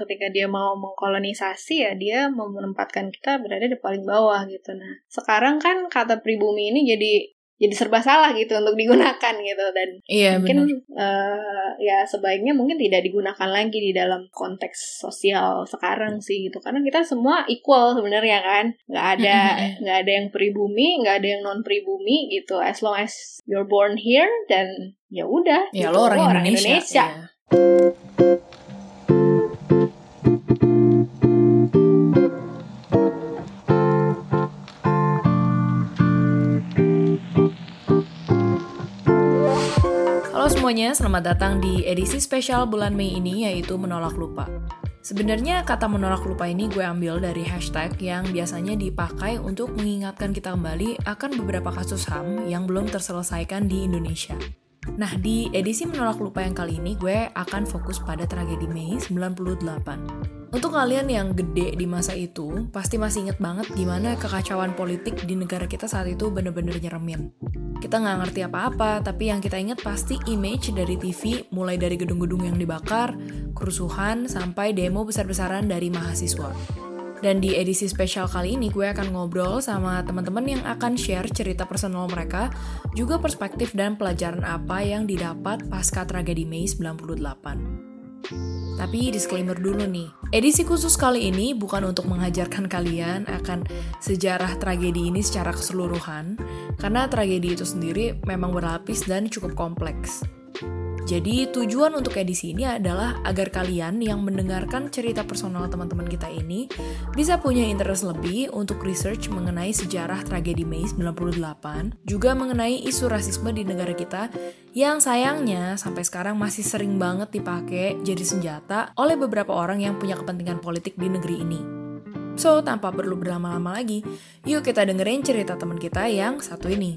ketika dia mau mengkolonisasi ya dia menempatkan kita berada di paling bawah gitu. Nah, sekarang kan kata pribumi ini jadi jadi serba salah gitu untuk digunakan gitu dan iya, mungkin uh, ya sebaiknya mungkin tidak digunakan lagi di dalam konteks sosial sekarang sih gitu karena kita semua equal sebenarnya kan nggak ada nggak ada yang pribumi nggak ada yang non pribumi gitu as long as you're born here dan ya udah ya gitu. lo orang, orang Indonesia, Indonesia. Ya. Semuanya, selamat datang di edisi spesial bulan Mei ini yaitu Menolak Lupa. Sebenarnya kata menolak lupa ini gue ambil dari hashtag yang biasanya dipakai untuk mengingatkan kita kembali akan beberapa kasus HAM yang belum terselesaikan di Indonesia. Nah, di edisi menolak lupa yang kali ini gue akan fokus pada tragedi Mei 98. Untuk kalian yang gede di masa itu, pasti masih inget banget gimana kekacauan politik di negara kita saat itu bener-bener nyeremin. Kita nggak ngerti apa-apa, tapi yang kita ingat pasti image dari TV, mulai dari gedung-gedung yang dibakar, kerusuhan, sampai demo besar-besaran dari mahasiswa. Dan di edisi spesial kali ini gue akan ngobrol sama teman-teman yang akan share cerita personal mereka, juga perspektif dan pelajaran apa yang didapat pasca tragedi Mei 98. Tapi disclaimer dulu nih, edisi khusus kali ini bukan untuk mengajarkan kalian akan sejarah tragedi ini secara keseluruhan, karena tragedi itu sendiri memang berlapis dan cukup kompleks. Jadi tujuan untuk edisi ini adalah agar kalian yang mendengarkan cerita personal teman-teman kita ini bisa punya interest lebih untuk research mengenai sejarah tragedi Mei 98, juga mengenai isu rasisme di negara kita yang sayangnya sampai sekarang masih sering banget dipakai jadi senjata oleh beberapa orang yang punya kepentingan politik di negeri ini. So, tanpa perlu berlama-lama lagi, yuk kita dengerin cerita teman kita yang satu ini.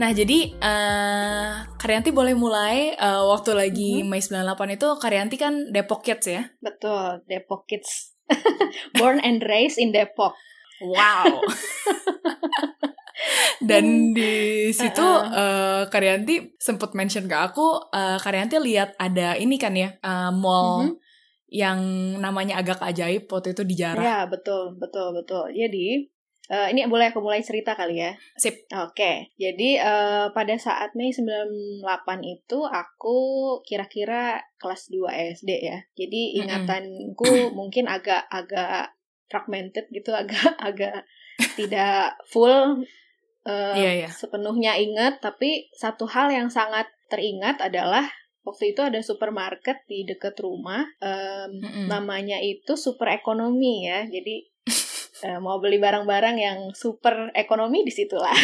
Nah, jadi uh, Karyanti boleh mulai uh, waktu lagi mm -hmm. Mei 98 itu Karyanti kan Depok Kids ya? Betul, Depok Kids. Born and raised in Depok. Wow. Dan di situ uh, uh, Karyanti sempat mention ke aku, uh, Karyanti lihat ada ini kan ya, uh, mall mm -hmm. yang namanya agak ajaib waktu itu di Jarah. Ya, betul, betul, betul. Jadi Uh, ini boleh aku mulai cerita kali ya. Sip. Oke. Okay. Jadi uh, pada saat Mei 98 itu aku kira-kira kelas 2 SD ya. Jadi ingatanku mm -hmm. mungkin agak agak fragmented gitu, agak agak tidak full uh, yeah, yeah. sepenuhnya ingat, tapi satu hal yang sangat teringat adalah waktu itu ada supermarket di dekat rumah um, mm -hmm. namanya itu super ekonomi ya jadi mau beli barang-barang yang super ekonomi di situlah.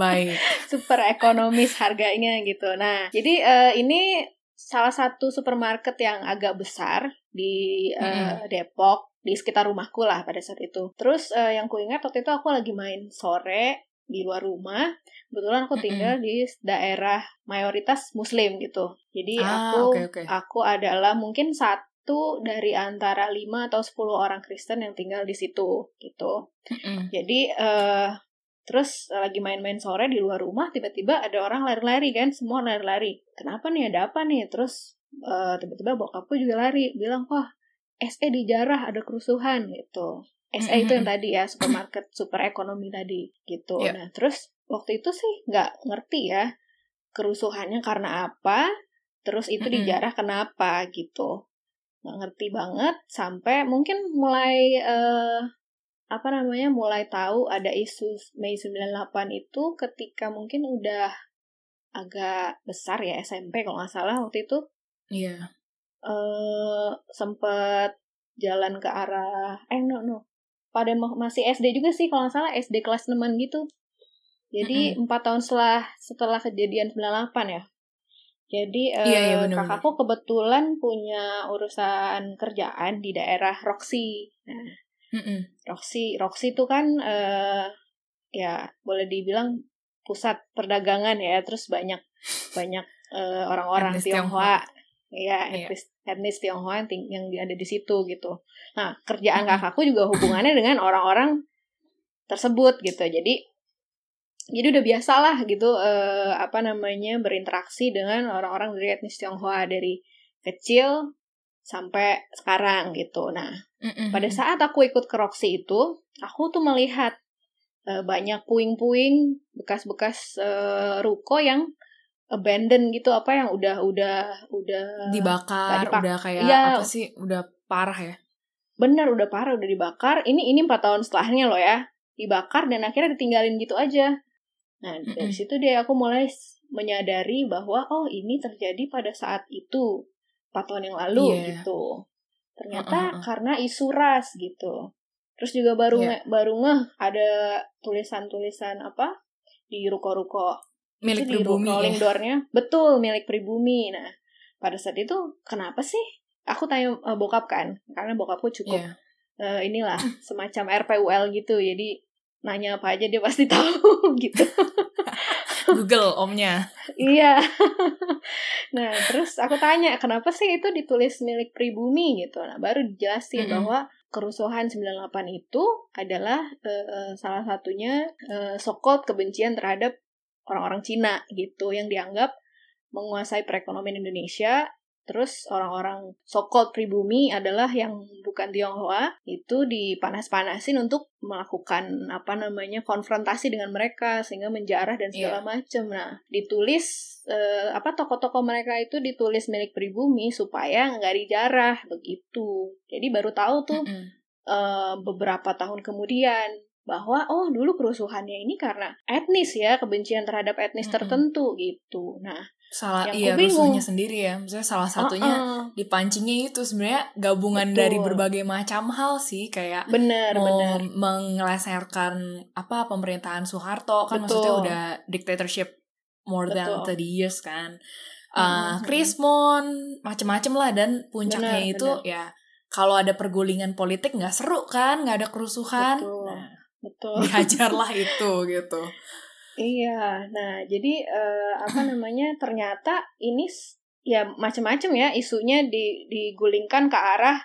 Baik. super ekonomis harganya gitu. Nah, jadi uh, ini salah satu supermarket yang agak besar di uh, mm. Depok di sekitar rumahku lah pada saat itu. Terus uh, yang ku ingat waktu itu aku lagi main sore di luar rumah. Kebetulan aku tinggal mm -hmm. di daerah mayoritas muslim gitu. Jadi ah, aku okay, okay. aku adalah mungkin saat itu dari antara 5 atau 10 orang Kristen yang tinggal di situ gitu. Mm. Jadi uh, terus lagi main-main sore di luar rumah tiba-tiba ada orang lari-lari kan, semua lari-lari. Kenapa nih ada apa nih? Terus uh, tiba-tiba bokapku juga lari, bilang, "Wah, SE di Jarah ada kerusuhan." gitu. SE itu yang tadi ya, supermarket super ekonomi tadi gitu. Yeah. Nah, terus waktu itu sih nggak ngerti ya kerusuhannya karena apa, terus itu di Jarah kenapa gitu nggak ngerti banget sampai mungkin mulai uh, apa namanya mulai tahu ada isu Mei 98 itu ketika mungkin udah agak besar ya SMP kalau nggak salah waktu itu iya yeah. uh, sempet jalan ke arah eh no no pada masih SD juga sih kalau nggak salah SD kelas 6 gitu jadi empat mm -hmm. tahun setelah setelah kejadian 98 ya jadi iya, iya, uh, bener -bener. kakakku kebetulan punya urusan kerjaan di daerah Roxy. Nah, mm -mm. Roxy, Roxy itu kan uh, ya boleh dibilang pusat perdagangan ya. Terus banyak banyak uh, orang-orang Tionghoa, ya iya. etnis, etnis Tionghoa yang, yang ada di situ gitu. Nah kerjaan mm -hmm. kakakku juga hubungannya dengan orang-orang tersebut gitu. Jadi jadi udah biasa lah gitu uh, apa namanya berinteraksi dengan orang-orang dari etnis Tionghoa dari kecil sampai sekarang gitu. Nah, mm-hmm. pada saat aku ikut ke Roxy itu, aku tuh melihat uh, banyak puing-puing bekas-bekas uh, ruko yang abandon gitu apa yang udah udah udah dibakar, udah kayak ya, apa sih? Udah parah ya. Bener, udah parah, udah dibakar. Ini ini empat tahun setelahnya loh ya. Dibakar dan akhirnya ditinggalin gitu aja. Nah, dari situ dia aku mulai menyadari bahwa oh ini terjadi pada saat itu empat tahun yang lalu yeah. gitu ternyata uh, uh, uh. karena isu ras gitu terus juga baru yeah. nge, baru ngeh ada tulisan-tulisan apa di ruko-ruko milik itu pribumi di ya? doornya betul milik pribumi nah pada saat itu kenapa sih aku tanya uh, bokap kan karena bokapku cukup yeah. Iya. uh, inilah semacam RPUL gitu jadi nanya apa aja dia pasti tahu gitu Google omnya. iya. nah, terus aku tanya, kenapa sih itu ditulis milik pribumi gitu. Nah, baru dijelasin mm -hmm. bahwa kerusuhan 98 itu adalah uh, salah satunya uh, sokot kebencian terhadap orang-orang Cina gitu yang dianggap menguasai perekonomian Indonesia Terus orang-orang sokol pribumi adalah yang bukan Tionghoa itu dipanas-panasin untuk melakukan apa namanya konfrontasi dengan mereka sehingga menjarah dan segala yeah. macam. Nah, ditulis eh, apa toko-toko mereka itu ditulis milik pribumi supaya nggak dijarah begitu. Jadi baru tahu tuh mm -hmm. eh, beberapa tahun kemudian bahwa oh dulu kerusuhannya ini karena etnis ya kebencian terhadap etnis mm -hmm. tertentu gitu. Nah salah iya rusuhnya sendiri ya misalnya salah satunya uh -uh. dipancingnya itu sebenarnya gabungan Betul. dari berbagai macam hal sih kayak bener, mau bener. mengeleserkan apa pemerintahan Soeharto kan Betul. maksudnya udah dictatorship more Betul. than 30 years kan uh, Krismon macem-macem lah dan puncaknya bener, itu bener. ya kalau ada pergulingan politik nggak seru kan nggak ada kerusuhan Betul. Nah, Betul. dihajarlah itu gitu Iya, nah jadi uh, apa namanya ternyata ini ya macam-macam ya isunya di, digulingkan ke arah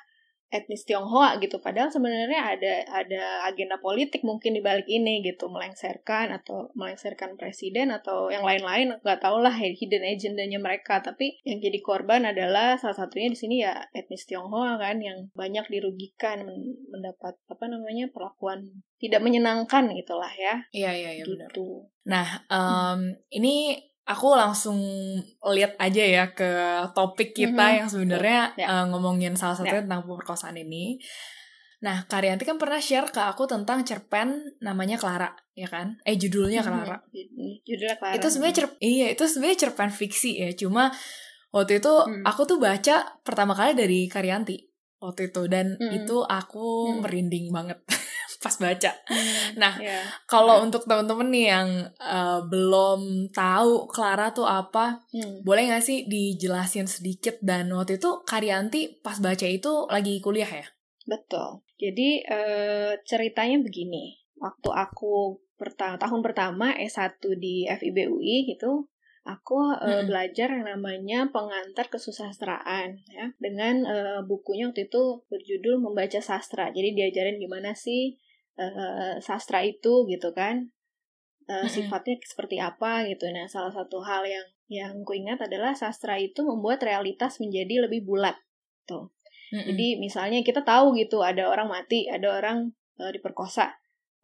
etnis Tionghoa gitu. Padahal sebenarnya ada ada agenda politik mungkin di balik ini gitu, melengsarkan atau melengsarkan presiden atau yang lain-lain nggak tahu lah hidden agendanya mereka. Tapi yang jadi korban adalah salah satunya di sini ya etnis Tionghoa kan yang banyak dirugikan mendapat apa namanya perlakuan tidak menyenangkan gitulah ya. Iya iya iya gitu. benar. Nah um, ini aku langsung lihat aja ya ke topik kita mm -hmm. yang sebenarnya yeah. Ya. uh, ngomongin salah satunya yeah. tentang pemerkosaan ini. Nah, Karyanti kan pernah share ke aku tentang cerpen namanya Clara, ya kan? Eh judulnya Clara. Judulnya Clara. Itu sebenarnya cerpen iya, itu sebenarnya cerpen fiksi ya. Cuma waktu itu hmm. aku tuh baca pertama kali dari Karyanti waktu itu dan hmm. itu aku hmm. merinding banget. pas baca. Hmm, nah, yeah. kalau yeah. untuk temen-temen nih yang uh, belum tahu Clara tuh apa, hmm. boleh nggak sih dijelasin sedikit? Dan waktu itu Karyanti pas baca itu lagi kuliah ya? Betul. Jadi uh, ceritanya begini. Waktu aku pertama tahun pertama S1 di FIB UI gitu, aku uh, hmm. belajar yang namanya pengantar kesusastraan ya dengan uh, bukunya waktu itu berjudul membaca sastra jadi diajarin gimana sih uh, sastra itu gitu kan. Uh, sifatnya seperti apa gitu. Nah salah satu hal yang yang ku ingat adalah sastra itu membuat realitas menjadi lebih bulat tuh. Mm-hmm. jadi misalnya kita tahu gitu ada orang mati ada orang uh, diperkosa.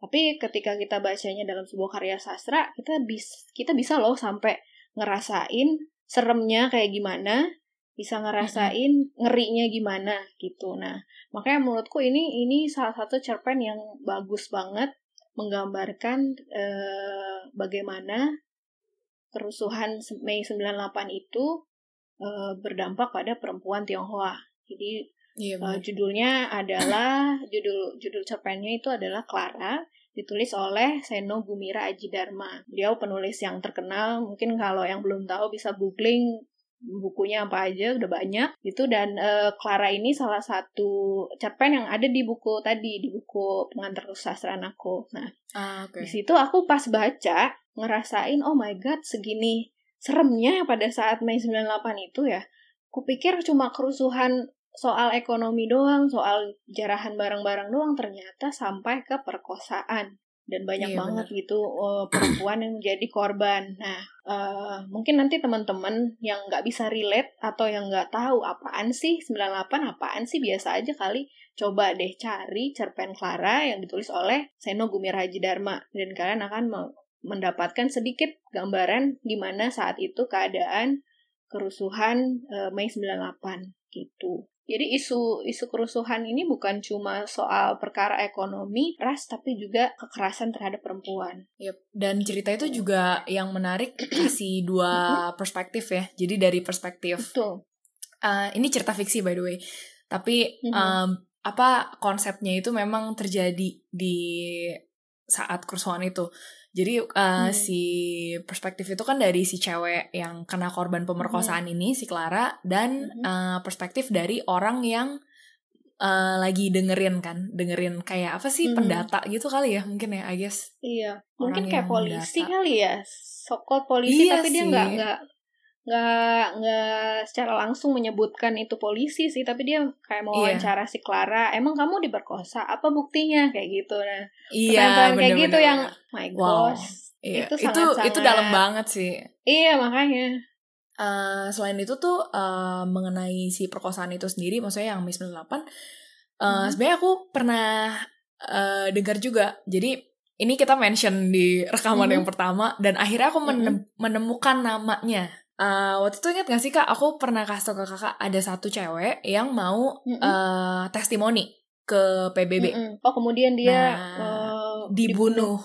Tapi ketika kita bacanya dalam sebuah karya sastra kita bisa kita bisa loh sampai ngerasain seremnya kayak gimana bisa ngerasain ngerinya gimana gitu. Nah, makanya menurutku ini ini salah satu cerpen yang bagus banget menggambarkan eh, bagaimana kerusuhan Mei 98 itu eh, berdampak pada perempuan Tionghoa. Jadi iya, eh, judulnya adalah judul judul cerpennya itu adalah Clara ditulis oleh Seno Gumira Ajidarma. Dia penulis yang terkenal, mungkin kalau yang belum tahu bisa googling bukunya apa aja udah banyak itu dan uh, Clara ini salah satu cerpen yang ada di buku tadi di buku pengantar kesusastraan aku. Nah ah, okay. di situ aku pas baca ngerasain oh my god segini seremnya pada saat Mei 98 itu ya. Kupikir cuma kerusuhan soal ekonomi doang soal jarahan barang-barang doang ternyata sampai ke perkosaan dan banyak Iya, banget gitu uh, perempuan yang menjadi korban. Nah, uh, mungkin nanti teman-teman yang nggak bisa relate atau yang nggak tahu apaan sih 98 apaan sih biasa aja kali coba deh cari cerpen Clara yang ditulis oleh Seno Gumir Haji Dharma dan kalian akan me- mendapatkan sedikit gambaran gimana saat itu keadaan kerusuhan uh, Mei 98 gitu. Jadi isu isu kerusuhan ini bukan cuma soal perkara ekonomi, ras, tapi juga kekerasan terhadap perempuan. Yep. Dan cerita itu juga yang menarik kasih dua perspektif ya. Jadi dari perspektif Betul. uh, ini cerita fiksi by the way. Tapi Mhm. um, apa konsepnya itu memang terjadi di saat kerusuhan itu. Jadi uh, Hmm. si perspektif itu kan dari si cewek yang kena korban pemerkosaan ini si Clara dan Mhm. uh, perspektif dari orang yang uh, lagi dengerin kan, dengerin kayak apa sih Mhm. pendata gitu kali ya mungkin ya I guess. Iya, Orang mungkin kayak polisi mendata. kali ya, sokol polisi Iya tapi dia sih. nggak nggak nggak nggak secara langsung menyebutkan itu polisi sih, tapi dia kayak mau Iya. wawancara si Clara, emang kamu diperkosa, apa buktinya kayak gitu, nah Iya, pertanyaan kayak gitu bener-bener. yang my Wow. gosh, Iya, itu itu sangat-sangat itu dalam banget sih. iya makanya, Eh, selain itu tuh eh, mengenai si perkosaan itu sendiri, maksudnya yang Miss 98, eh, Mhm. sebenarnya aku pernah eh, dengar juga. Jadi ini kita mention di rekaman Mhm. yang pertama dan akhirnya aku menem- menemukan namanya. Eh, waktu itu ingat gak sih kak, aku pernah kasih tau ke kakak ada satu cewek yang mau Mhm. eh, testimoni ke PBB. Mm-mm. oh kemudian dia Nah, eh, dibunuh.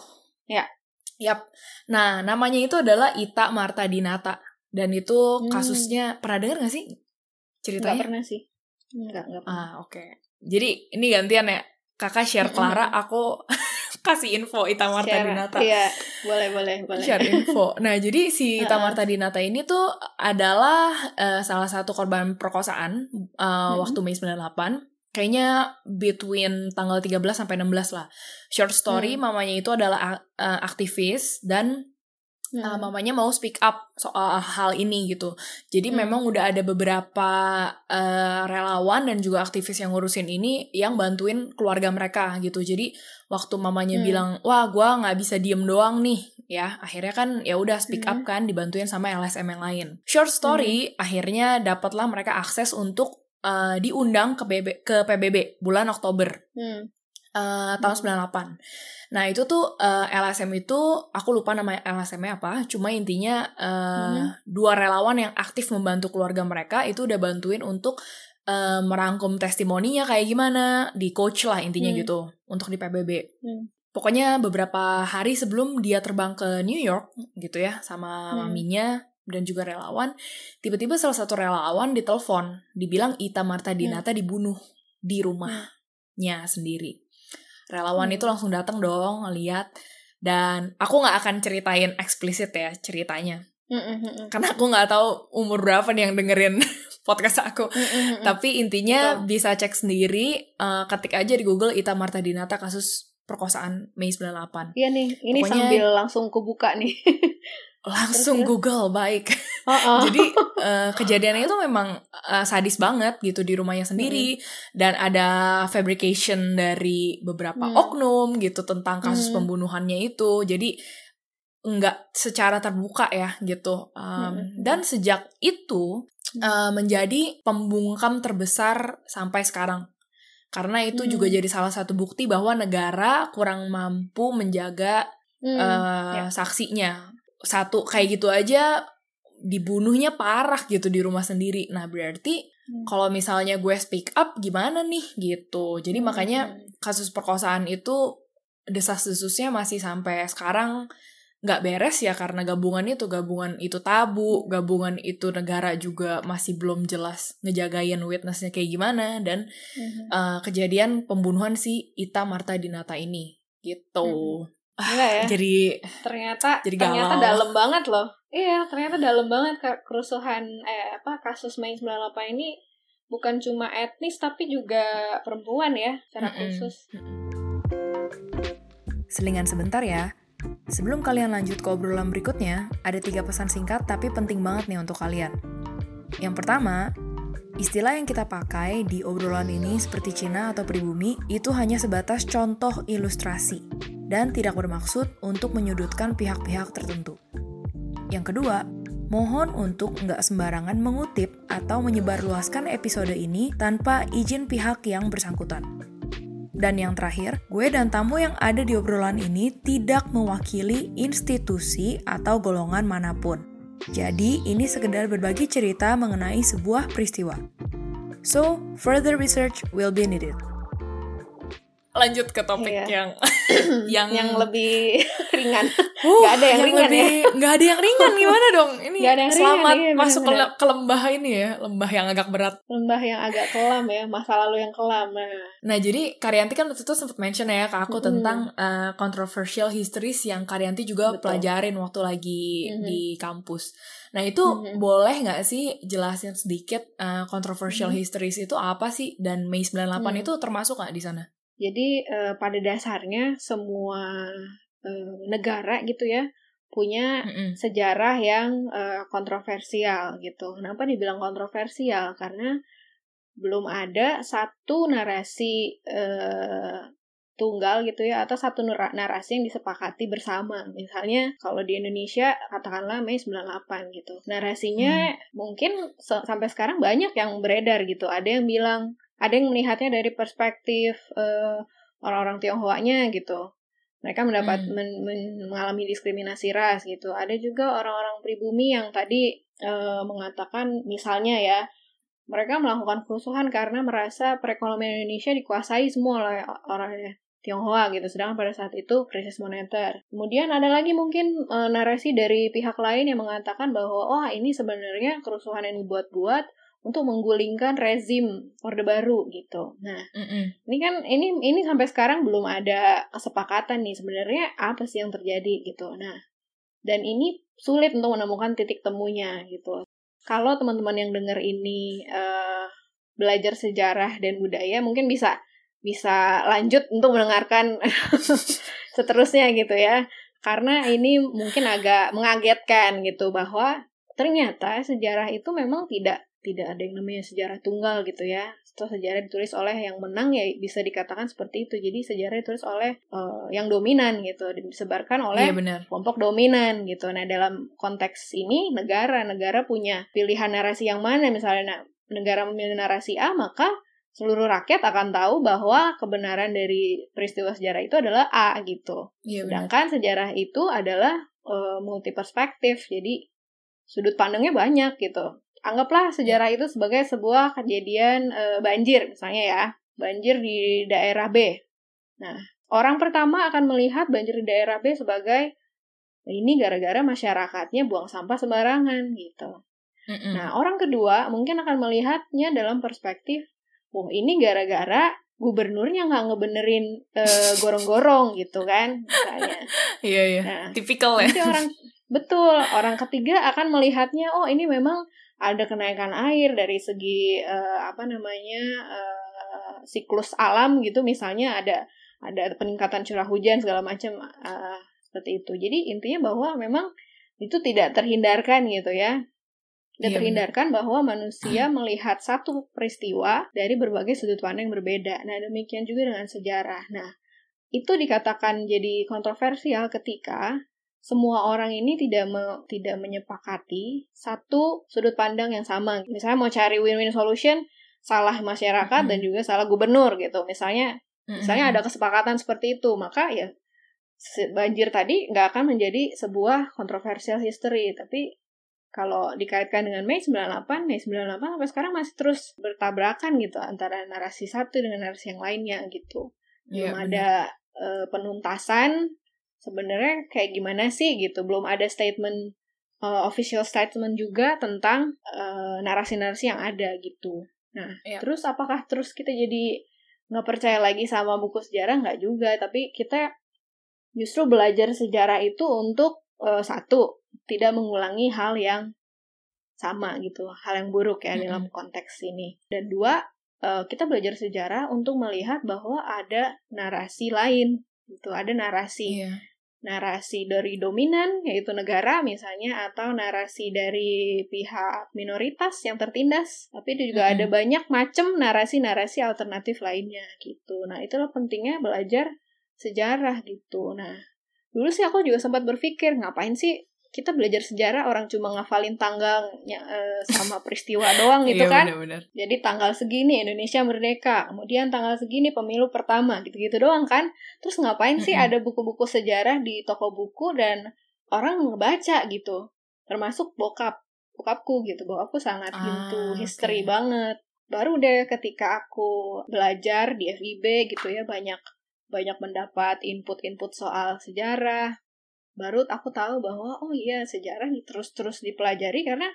Ya. Yap. Nah, namanya itu adalah Ita Marta Dinata. Dan itu Hmm. kasusnya pernah dengar gak sih ceritanya? pernah sih, nggak nggak pernah. Ah, oke. Jadi ini gantian ya. Kakak share. Clara, aku kasih info Ita Marta Share. Dinata. Iya, boleh boleh boleh. Share info. Nah, jadi si Ita. Marta Dinata ini tuh adalah eh, salah satu korban perkosaan eh, Mm-mm. waktu Mei 98. Kayaknya between tanggal 13 sampai 16 lah. Short story, Hmm. mamanya itu adalah eh, aktivis dan Hmm. uh, mamanya mau speak up soal hal ini gitu. Jadi Hmm. memang udah ada beberapa uh, relawan dan juga aktivis yang ngurusin ini yang bantuin keluarga mereka gitu. Jadi waktu mamanya Hmm. bilang, wah gua nggak bisa diem doang nih, ya akhirnya kan ya udah speak up Hmm. kan dibantuin sama LSM yang lain. Short story, akhirnya dapatlah mereka akses untuk uh, diundang ke BB, ke PBB bulan Oktober Hmm. Eh, tahun 98. Nah itu tuh eh, LSM itu aku lupa nama LSM-nya apa, cuma intinya eh, Mhm. dua relawan yang aktif membantu keluarga mereka itu udah bantuin untuk eh, merangkum testimoninya kayak gimana, di coach lah intinya Hmm. gitu untuk di PBB. Hmm. Pokoknya beberapa hari sebelum dia terbang ke New York gitu ya sama Hmm. maminya dan juga relawan, tiba-tiba salah satu relawan ditelepon, dibilang Ita Marta Hmm. Dinata dibunuh di rumahnya sendiri. Relawan Hmm. itu langsung datang dong lihat dan aku nggak akan ceritain eksplisit ya ceritanya Hmm, hmm, hmm, hmm. karena aku nggak tahu umur berapa nih yang dengerin podcast aku. Hmm. Tapi intinya Betul. bisa cek sendiri, eh, ketik aja di Google Ita Marta Dinata kasus perkosaan Mei 98. Iya nih, ini Pokoknya- sambil langsung kubuka nih. Langsung Terus, Google, baik. Oh, Jadi eh, kejadiannya itu memang eh, sadis banget gitu di rumahnya sendiri dan ada fabrication dari beberapa Hmm. oknum gitu tentang kasus Hmm. pembunuhannya itu. Jadi nggak secara terbuka ya gitu. Um, Hmm. Dan sejak itu eh, menjadi pembungkam terbesar sampai sekarang. Karena itu Hmm. juga jadi salah satu bukti bahwa negara kurang mampu menjaga Hmm, eh, ya. saksinya satu kayak gitu aja dibunuhnya parah gitu di rumah sendiri nah berarti Hmm. kalau misalnya gue speak up gimana nih gitu jadi Hmm, makanya hmm. kasus perkosaan itu desas-desusnya masih sampai sekarang nggak beres ya karena gabungan itu gabungan itu tabu gabungan itu negara juga masih belum jelas ngejagain witnessnya kayak gimana dan Mhm. eh, kejadian pembunuhan si Ita Marta Dinata ini gitu Gila ya. jadi ternyata Jadi ternyata galau. dalam banget loh. Iya, ternyata dalam banget ke- kerusuhan eh apa kasus Mei 98 ini bukan cuma etnis tapi juga perempuan ya secara Mm-mm. khusus. Selingan sebentar ya. Sebelum kalian lanjut ke obrolan berikutnya, ada tiga pesan singkat tapi penting banget nih untuk kalian. Yang pertama, istilah yang kita pakai di obrolan ini seperti Cina atau pribumi itu hanya sebatas contoh ilustrasi. Dan tidak bermaksud untuk menyudutkan pihak-pihak tertentu. Yang kedua, mohon untuk nggak sembarangan mengutip atau menyebarluaskan episode ini tanpa izin pihak yang bersangkutan. Dan yang terakhir, gue dan tamu yang ada di obrolan ini tidak mewakili institusi atau golongan mana pun. Jadi, ini sekedar berbagi cerita mengenai sebuah peristiwa. So, further research will be needed lanjut ke topik iya. yang yang yang lebih ringan. Uh, gak ada yang, yang ringan lebih, ya. Gak ada yang ringan gimana dong? Ini gak ada yang selamat ringan, iya, masuk ke, ke lembah ini ya, lembah yang agak berat. Lembah yang agak kelam ya, masa lalu yang kelam. Nah, nah jadi Karyanti kan waktu itu sempat mention ya ke aku mm -hmm. tentang uh, controversial histories yang Karyanti juga Betul. pelajarin waktu lagi mm -hmm. di kampus. Nah itu mm -hmm. boleh nggak sih jelasin sedikit uh, controversial mm -hmm. histories itu apa sih dan Mei 98 mm -hmm. itu termasuk nggak di sana? Jadi uh, pada dasarnya semua uh, negara gitu ya punya mm -mm. sejarah yang uh, kontroversial gitu. Kenapa dibilang kontroversial? Karena belum ada satu narasi uh, tunggal gitu ya atau satu narasi yang disepakati bersama. Misalnya kalau di Indonesia katakanlah Mei 98 gitu. Narasinya hmm. mungkin sampai sekarang banyak yang beredar gitu. Ada yang bilang ada yang melihatnya dari perspektif uh, orang-orang Tionghoanya gitu. Mereka mendapat hmm. men, men, mengalami diskriminasi ras gitu. Ada juga orang-orang pribumi yang tadi uh, mengatakan misalnya ya mereka melakukan kerusuhan karena merasa perekonomian Indonesia dikuasai semua oleh orang Tionghoa gitu. Sedangkan pada saat itu krisis moneter. Kemudian ada lagi mungkin e, narasi dari pihak lain yang mengatakan bahwa oh, ini sebenarnya kerusuhan yang dibuat-buat untuk menggulingkan rezim Orde Baru gitu. Nah, mm -mm. ini kan ini ini sampai sekarang belum ada kesepakatan nih sebenarnya apa sih yang terjadi gitu. Nah, dan ini sulit untuk menemukan titik temunya gitu. Kalau teman-teman yang dengar ini uh, belajar sejarah dan budaya mungkin bisa bisa lanjut untuk mendengarkan seterusnya gitu ya. Karena ini mungkin agak mengagetkan gitu bahwa ternyata sejarah itu memang tidak tidak ada yang namanya sejarah tunggal gitu ya. Atau sejarah ditulis oleh yang menang ya bisa dikatakan seperti itu. Jadi sejarah ditulis oleh uh, yang dominan gitu disebarkan oleh iya, kelompok dominan gitu. Nah dalam konteks ini negara negara punya pilihan narasi yang mana? Misalnya nah, negara memilih narasi A maka seluruh rakyat akan tahu bahwa kebenaran dari peristiwa sejarah itu adalah A gitu. Iya, Sedangkan sejarah itu adalah uh, multi perspektif, jadi sudut pandangnya banyak gitu anggaplah sejarah itu sebagai sebuah kejadian e, banjir misalnya ya banjir di daerah B. Nah orang pertama akan melihat banjir di daerah B sebagai ini gara-gara masyarakatnya buang sampah sembarangan gitu. Mm -mm. nah orang kedua mungkin akan melihatnya dalam perspektif oh ini gara-gara gubernurnya nggak ngebenerin uh, gorong-gorong gitu kan misalnya. Iya iya. Nah, tipikal ya. nanti orang betul orang ketiga akan melihatnya oh ini memang ada kenaikan air dari segi uh, apa namanya uh, siklus alam gitu misalnya ada ada peningkatan curah hujan segala macam uh, seperti itu jadi intinya bahwa memang itu tidak terhindarkan gitu ya tidak iya, terhindarkan bahwa manusia melihat satu peristiwa dari berbagai sudut pandang yang berbeda. Nah, demikian juga dengan sejarah. Nah, itu dikatakan jadi kontroversial ketika semua orang ini tidak me, tidak menyepakati satu sudut pandang yang sama. Misalnya mau cari win-win solution, salah masyarakat mm -hmm. dan juga salah gubernur gitu. Misalnya, mm -hmm. misalnya ada kesepakatan seperti itu, maka ya banjir tadi nggak akan menjadi sebuah kontroversial history, tapi kalau dikaitkan dengan Mei 98, Mei 98 sampai sekarang masih terus bertabrakan gitu antara narasi satu dengan narasi yang lainnya gitu. Yeah, Belum ada uh, penuntasan sebenarnya kayak gimana sih gitu. Belum ada statement uh, official statement juga tentang uh, narasi-narasi yang ada gitu. Nah ya. terus apakah terus kita jadi nggak percaya lagi sama buku sejarah? Nggak juga. Tapi kita justru belajar sejarah itu untuk uh, satu tidak mengulangi hal yang sama gitu. Hal yang buruk ya mm -hmm. dalam konteks ini. Dan dua uh, kita belajar sejarah untuk melihat bahwa ada narasi lain gitu ada narasi yeah narasi dari dominan, yaitu negara misalnya, atau narasi dari pihak minoritas yang tertindas. Tapi itu juga -hmm. ada banyak macam narasi-narasi alternatif lainnya gitu. Nah, itulah pentingnya belajar sejarah gitu. Nah, dulu sih aku juga sempat berpikir ngapain sih kita belajar sejarah orang cuma ngafalin tanggalnya uh, sama peristiwa doang gitu iya, kan. Bener -bener. Jadi tanggal segini Indonesia merdeka, kemudian tanggal segini pemilu pertama gitu-gitu doang kan. Terus ngapain sih ada buku-buku sejarah di toko buku dan orang ngebaca gitu. Termasuk bokap, bokapku gitu. Bokapku sangat ah, into history okay. banget. Baru deh ketika aku belajar di FIB gitu ya banyak banyak mendapat input-input soal sejarah, baru aku tahu bahwa oh iya sejarah terus-terus dipelajari karena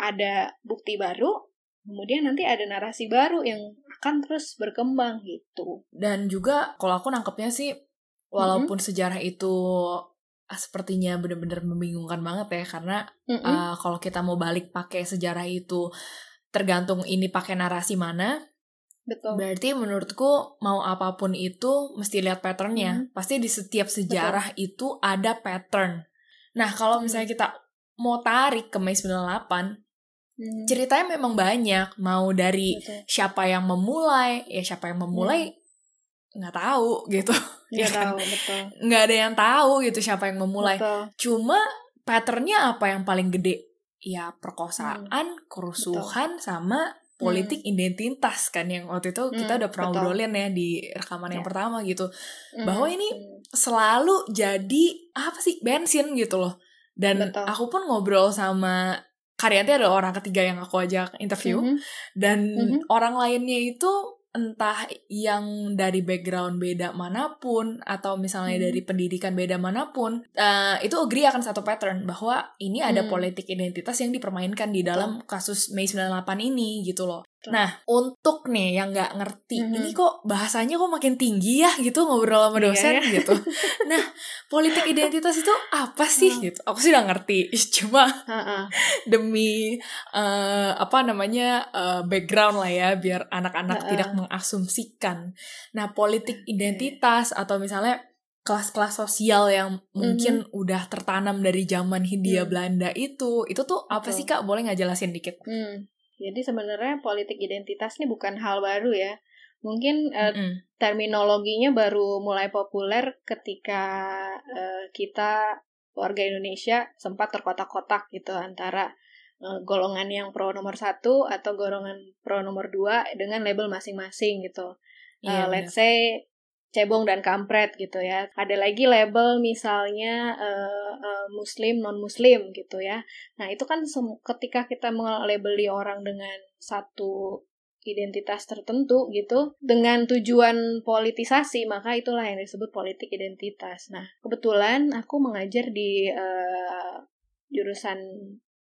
ada bukti baru kemudian nanti ada narasi baru yang akan terus berkembang gitu dan juga kalau aku nangkepnya sih walaupun mm -hmm. sejarah itu ah, sepertinya benar-benar membingungkan banget ya karena mm -hmm. uh, kalau kita mau balik pakai sejarah itu tergantung ini pakai narasi mana Betul. Berarti menurutku mau apa pun itu mesti lihat patternnya. Hmm. Pasti di setiap sejarah Betul. itu ada pattern. Nah kalau misalnya kita mau tarik ke Mei 98, hmm. ceritanya memang banyak. Mau dari Betul. siapa yang memulai, ya siapa yang memulai hmm. nggak tahu gitu. Nggak ya kan? tahu, betul. Nggak ada yang tahu gitu siapa yang memulai. Betul. Cuma patternnya apa yang paling gede? Ya perkosaan, hmm. kerusuhan, betul. sama politik hmm. identitas kan yang waktu itu kita hmm, udah pernah ngobrolin ya di rekaman yeah. yang ya. pertama gitu hmm. bahwa ini selalu jadi apa sih bensin gitu loh dan betul. aku pun ngobrol sama Karyanti ada orang ketiga yang aku ajak interview mm -hmm. dan mm -hmm. orang lainnya itu entah yang dari background beda mana pun atau misalnya hmm. dari pendidikan beda mana pun uh, itu agree akan satu pattern bahwa ini ada hmm. politik identitas yang dipermainkan di dalam kasus Mei 98 ini gitu loh. Nah, untuk nih yang nggak ngerti, mm-hmm. ini kok bahasanya kok makin tinggi ya gitu ngobrol sama iya, dosen iya, iya. gitu. Nah, politik identitas itu apa sih hmm. gitu? Aku sih udah ngerti, cuma uh-uh. demi uh, apa namanya uh, background lah ya, biar anak-anak uh-uh. tidak mengasumsikan. Nah, politik identitas atau misalnya kelas-kelas sosial yang mungkin mm-hmm. udah tertanam dari zaman Hindia mm. Belanda itu, itu tuh apa Betul. sih kak? Boleh nggak jelasin dikit? Mm. Jadi sebenarnya politik identitas ini bukan hal baru ya. Mungkin uh, mm -hmm. terminologinya baru mulai populer ketika uh, kita warga Indonesia sempat terkotak-kotak gitu antara uh, golongan yang pro nomor satu atau golongan pro nomor dua dengan label masing-masing gitu. Uh, let's say cebong dan kampret gitu ya. Ada lagi label misalnya uh, uh, muslim non muslim gitu ya. Nah, itu kan ketika kita melabeli orang dengan satu identitas tertentu gitu dengan tujuan politisasi maka itulah yang disebut politik identitas. Nah, kebetulan aku mengajar di uh, jurusan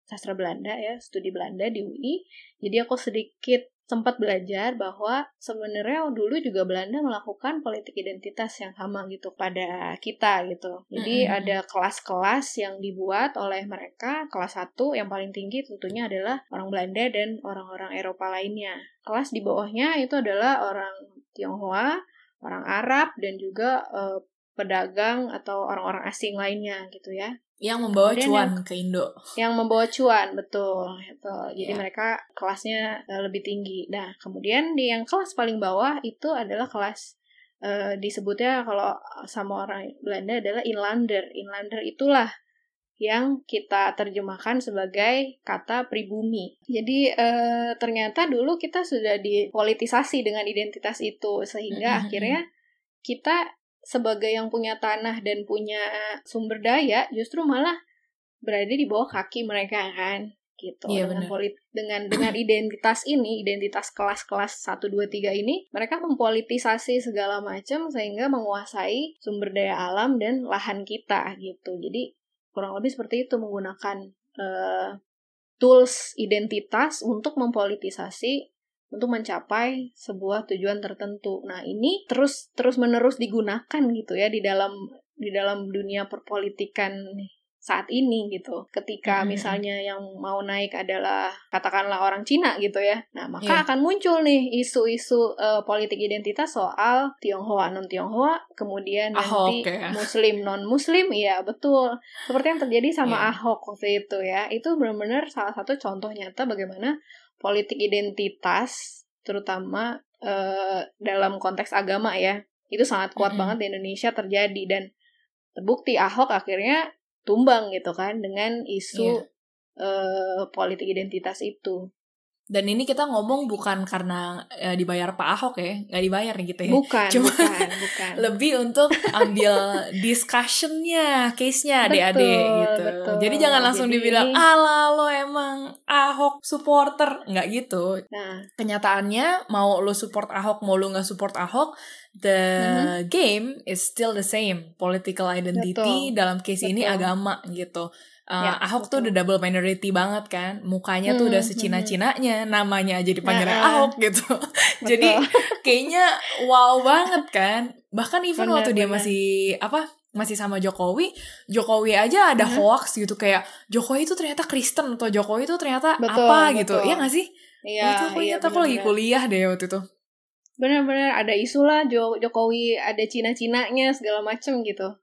sastra Belanda ya, studi Belanda di UI. Jadi aku sedikit sempat belajar bahwa sebenarnya dulu juga Belanda melakukan politik identitas yang sama gitu pada kita gitu. Jadi mm-hmm. ada kelas-kelas yang dibuat oleh mereka. Kelas satu yang paling tinggi tentunya adalah orang Belanda dan orang-orang Eropa lainnya. Kelas di bawahnya itu adalah orang Tionghoa, orang Arab dan juga uh, pedagang atau orang-orang asing lainnya gitu ya yang membawa Kemudian cuan yang, ke Indo. Yang membawa cuan, betul. Gitu. Jadi yeah. mereka kelasnya uh, lebih tinggi. Nah, kemudian di yang kelas paling bawah itu adalah kelas uh, disebutnya kalau sama orang Belanda adalah inlander. Inlander itulah yang kita terjemahkan sebagai kata pribumi. Jadi uh, ternyata dulu kita sudah dipolitisasi dengan identitas itu sehingga mm -hmm. akhirnya kita sebagai yang punya tanah dan punya sumber daya justru malah berada di bawah kaki mereka kan? Gitu. Iya, dengan polit dengan dengan identitas ini identitas kelas-kelas satu dua tiga ini mereka mempolitisasi segala macam sehingga menguasai sumber daya alam dan lahan kita gitu. Jadi kurang lebih seperti itu menggunakan uh, tools identitas untuk mempolitisasi untuk mencapai sebuah tujuan tertentu. Nah, ini terus terus menerus digunakan gitu ya di dalam di dalam dunia perpolitikan saat ini gitu. Ketika hmm. misalnya yang mau naik adalah katakanlah orang Cina gitu ya. Nah, maka yeah. akan muncul nih isu-isu uh, politik identitas soal Tionghoa non Tionghoa, kemudian nanti okay. muslim non muslim, iya betul. Seperti yang terjadi sama yeah. Ahok waktu itu ya. Itu benar-benar salah satu contoh nyata bagaimana politik identitas terutama uh, dalam konteks agama ya itu sangat kuat mm -hmm. banget di Indonesia terjadi dan terbukti Ahok akhirnya tumbang gitu kan dengan isu yeah. Iya. uh, politik identitas itu. Dan ini kita ngomong bukan karena ya, dibayar Pak Ahok ya, nggak dibayar gitu ya. Bukan, Cuma bukan, bukan. lebih untuk ambil discussionnya, case-nya adik-adik gitu. Betul. Jadi jangan langsung Jadi dibilang, ala lo emang Ahok supporter, nggak gitu. Nah. Kenyataannya mau lo support Ahok, mau lo nggak support Ahok, the mm-hmm. game is still the same. Political identity betul. dalam case betul. ini agama gitu. Uh, ya, Ahok betul. tuh udah double minority banget kan, mukanya hmm, tuh udah hmm, secina-cinanya, hmm. namanya aja dipanggil uh, Ahok gitu. Jadi kayaknya wow banget kan. Bahkan even bener, waktu bener. dia masih apa masih sama Jokowi, Jokowi aja ada uh-huh. hoax gitu kayak Jokowi itu ternyata Kristen atau Jokowi itu ternyata betul, apa betul. gitu. Iya gak sih? Iya, itu aku iya, aku lagi kuliah deh waktu itu. Bener-bener ada isu lah Jokowi ada Cina-Cinanya segala macem gitu.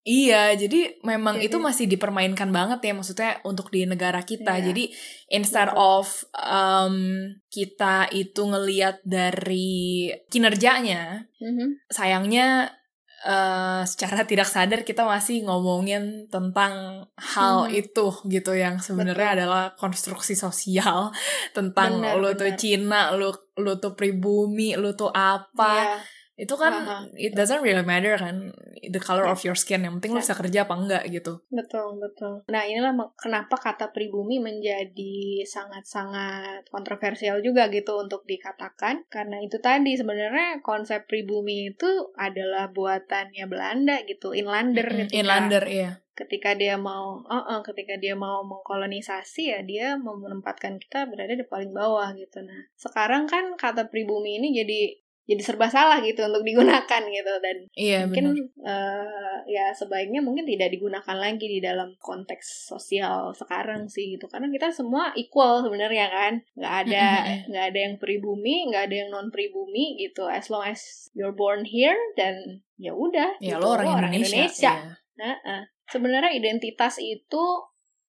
Iya, jadi memang jadi, itu masih dipermainkan banget ya maksudnya untuk di negara kita. Iya. Jadi instead of um, kita itu ngeliat dari kinerjanya, mm-hmm. sayangnya uh, secara tidak sadar kita masih ngomongin tentang hal hmm. itu gitu yang sebenarnya adalah konstruksi sosial tentang benar, lu benar. tuh Cina, lu lu tuh pribumi, lu tuh apa. Yeah itu kan uh-huh. it doesn't really matter kan the color of your skin yang penting yeah. lo bisa kerja apa enggak gitu betul betul nah inilah kenapa kata pribumi menjadi sangat-sangat kontroversial juga gitu untuk dikatakan karena itu tadi sebenarnya konsep pribumi itu adalah buatannya Belanda gitu inlander mm-hmm. ketika, inlander iya ketika dia mau uh -uh, ketika dia mau mengkolonisasi ya dia menempatkan kita berada di paling bawah gitu nah sekarang kan kata pribumi ini jadi jadi serba salah gitu untuk digunakan gitu dan iya, mungkin uh, ya sebaiknya mungkin tidak digunakan lagi di dalam konteks sosial sekarang sih gitu karena kita semua equal sebenarnya kan nggak ada nggak ada yang pribumi nggak ada yang non pribumi gitu as long as you're born here dan ya udah ya gitu, lo orang, orang Indonesia, Indonesia. Ya. Nah, uh. sebenarnya identitas itu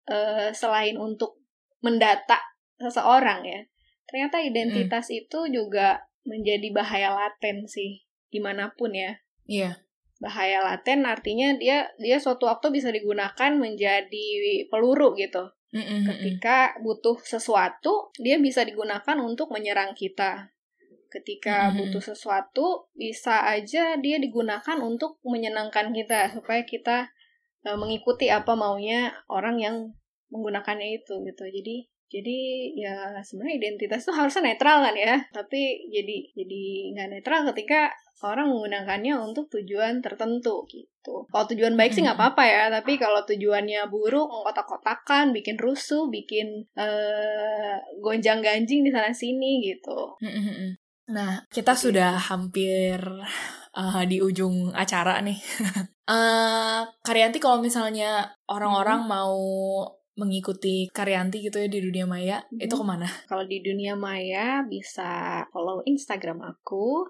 uh, selain untuk mendata seseorang ya ternyata identitas mm. itu juga menjadi bahaya laten sih di mana pun ya. Iya. Bahaya laten artinya dia dia suatu waktu bisa digunakan menjadi peluru gitu. Mm -mm. Ketika butuh sesuatu, dia bisa digunakan untuk menyerang kita. Ketika mm -hmm. butuh sesuatu, bisa aja dia digunakan untuk menyenangkan kita supaya kita uh, mengikuti apa maunya orang yang menggunakannya itu gitu. Jadi jadi ya sebenarnya identitas itu harusnya netral kan ya. Tapi jadi jadi nggak netral ketika orang menggunakannya untuk tujuan tertentu gitu. Kalau tujuan baik sih nggak apa-apa ya. Tapi kalau tujuannya buruk mengkotak-kotakan bikin rusuh bikin uh, gonjang ganjing di sana sini gitu. Nah kita sudah hampir uh, di ujung acara nih. Uh, Karyanti kalau misalnya orang-orang hmm. mau mengikuti Karyanti gitu ya di dunia maya hmm. itu ke mana? Kalau di dunia maya bisa follow Instagram aku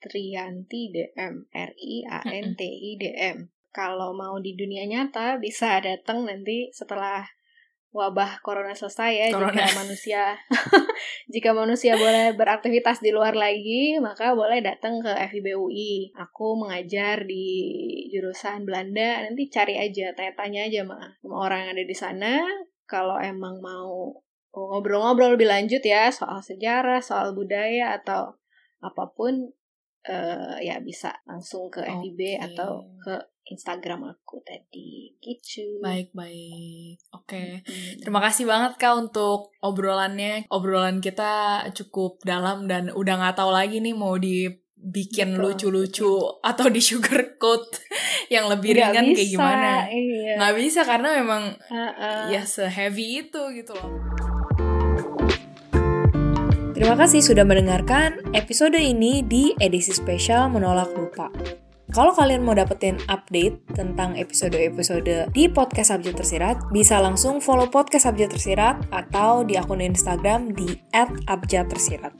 @riantidm r i a n t i d m. Kalau mau di dunia nyata bisa datang nanti setelah wabah corona selesai ya corona. jika manusia jika manusia boleh beraktivitas di luar lagi maka boleh datang ke FIBUI aku mengajar di jurusan Belanda nanti cari aja tanya-tanya aja sama, sama orang yang ada di sana kalau emang mau ngobrol-ngobrol lebih lanjut ya soal sejarah soal budaya atau apa pun uh, ya bisa langsung ke FIB okay. atau ke Instagram aku tadi gitu. Baik baik, oke. Okay. Hmm. Terima kasih banget kak untuk obrolannya. Obrolan kita cukup dalam dan udah nggak tahu lagi nih mau dibikin lucu-lucu atau di sugar coat yang lebih gak ringan bisa, kayak gimana? Iya. Nggak bisa karena memang uh -uh. ya seheavy itu gitu loh. Terima kasih sudah mendengarkan episode ini di edisi spesial Menolak Lupa. Kalau kalian mau dapetin update tentang episode-episode di podcast Abjad Tersirat, bisa langsung follow podcast Abjad Tersirat atau di akun Instagram di @abjadtersirat.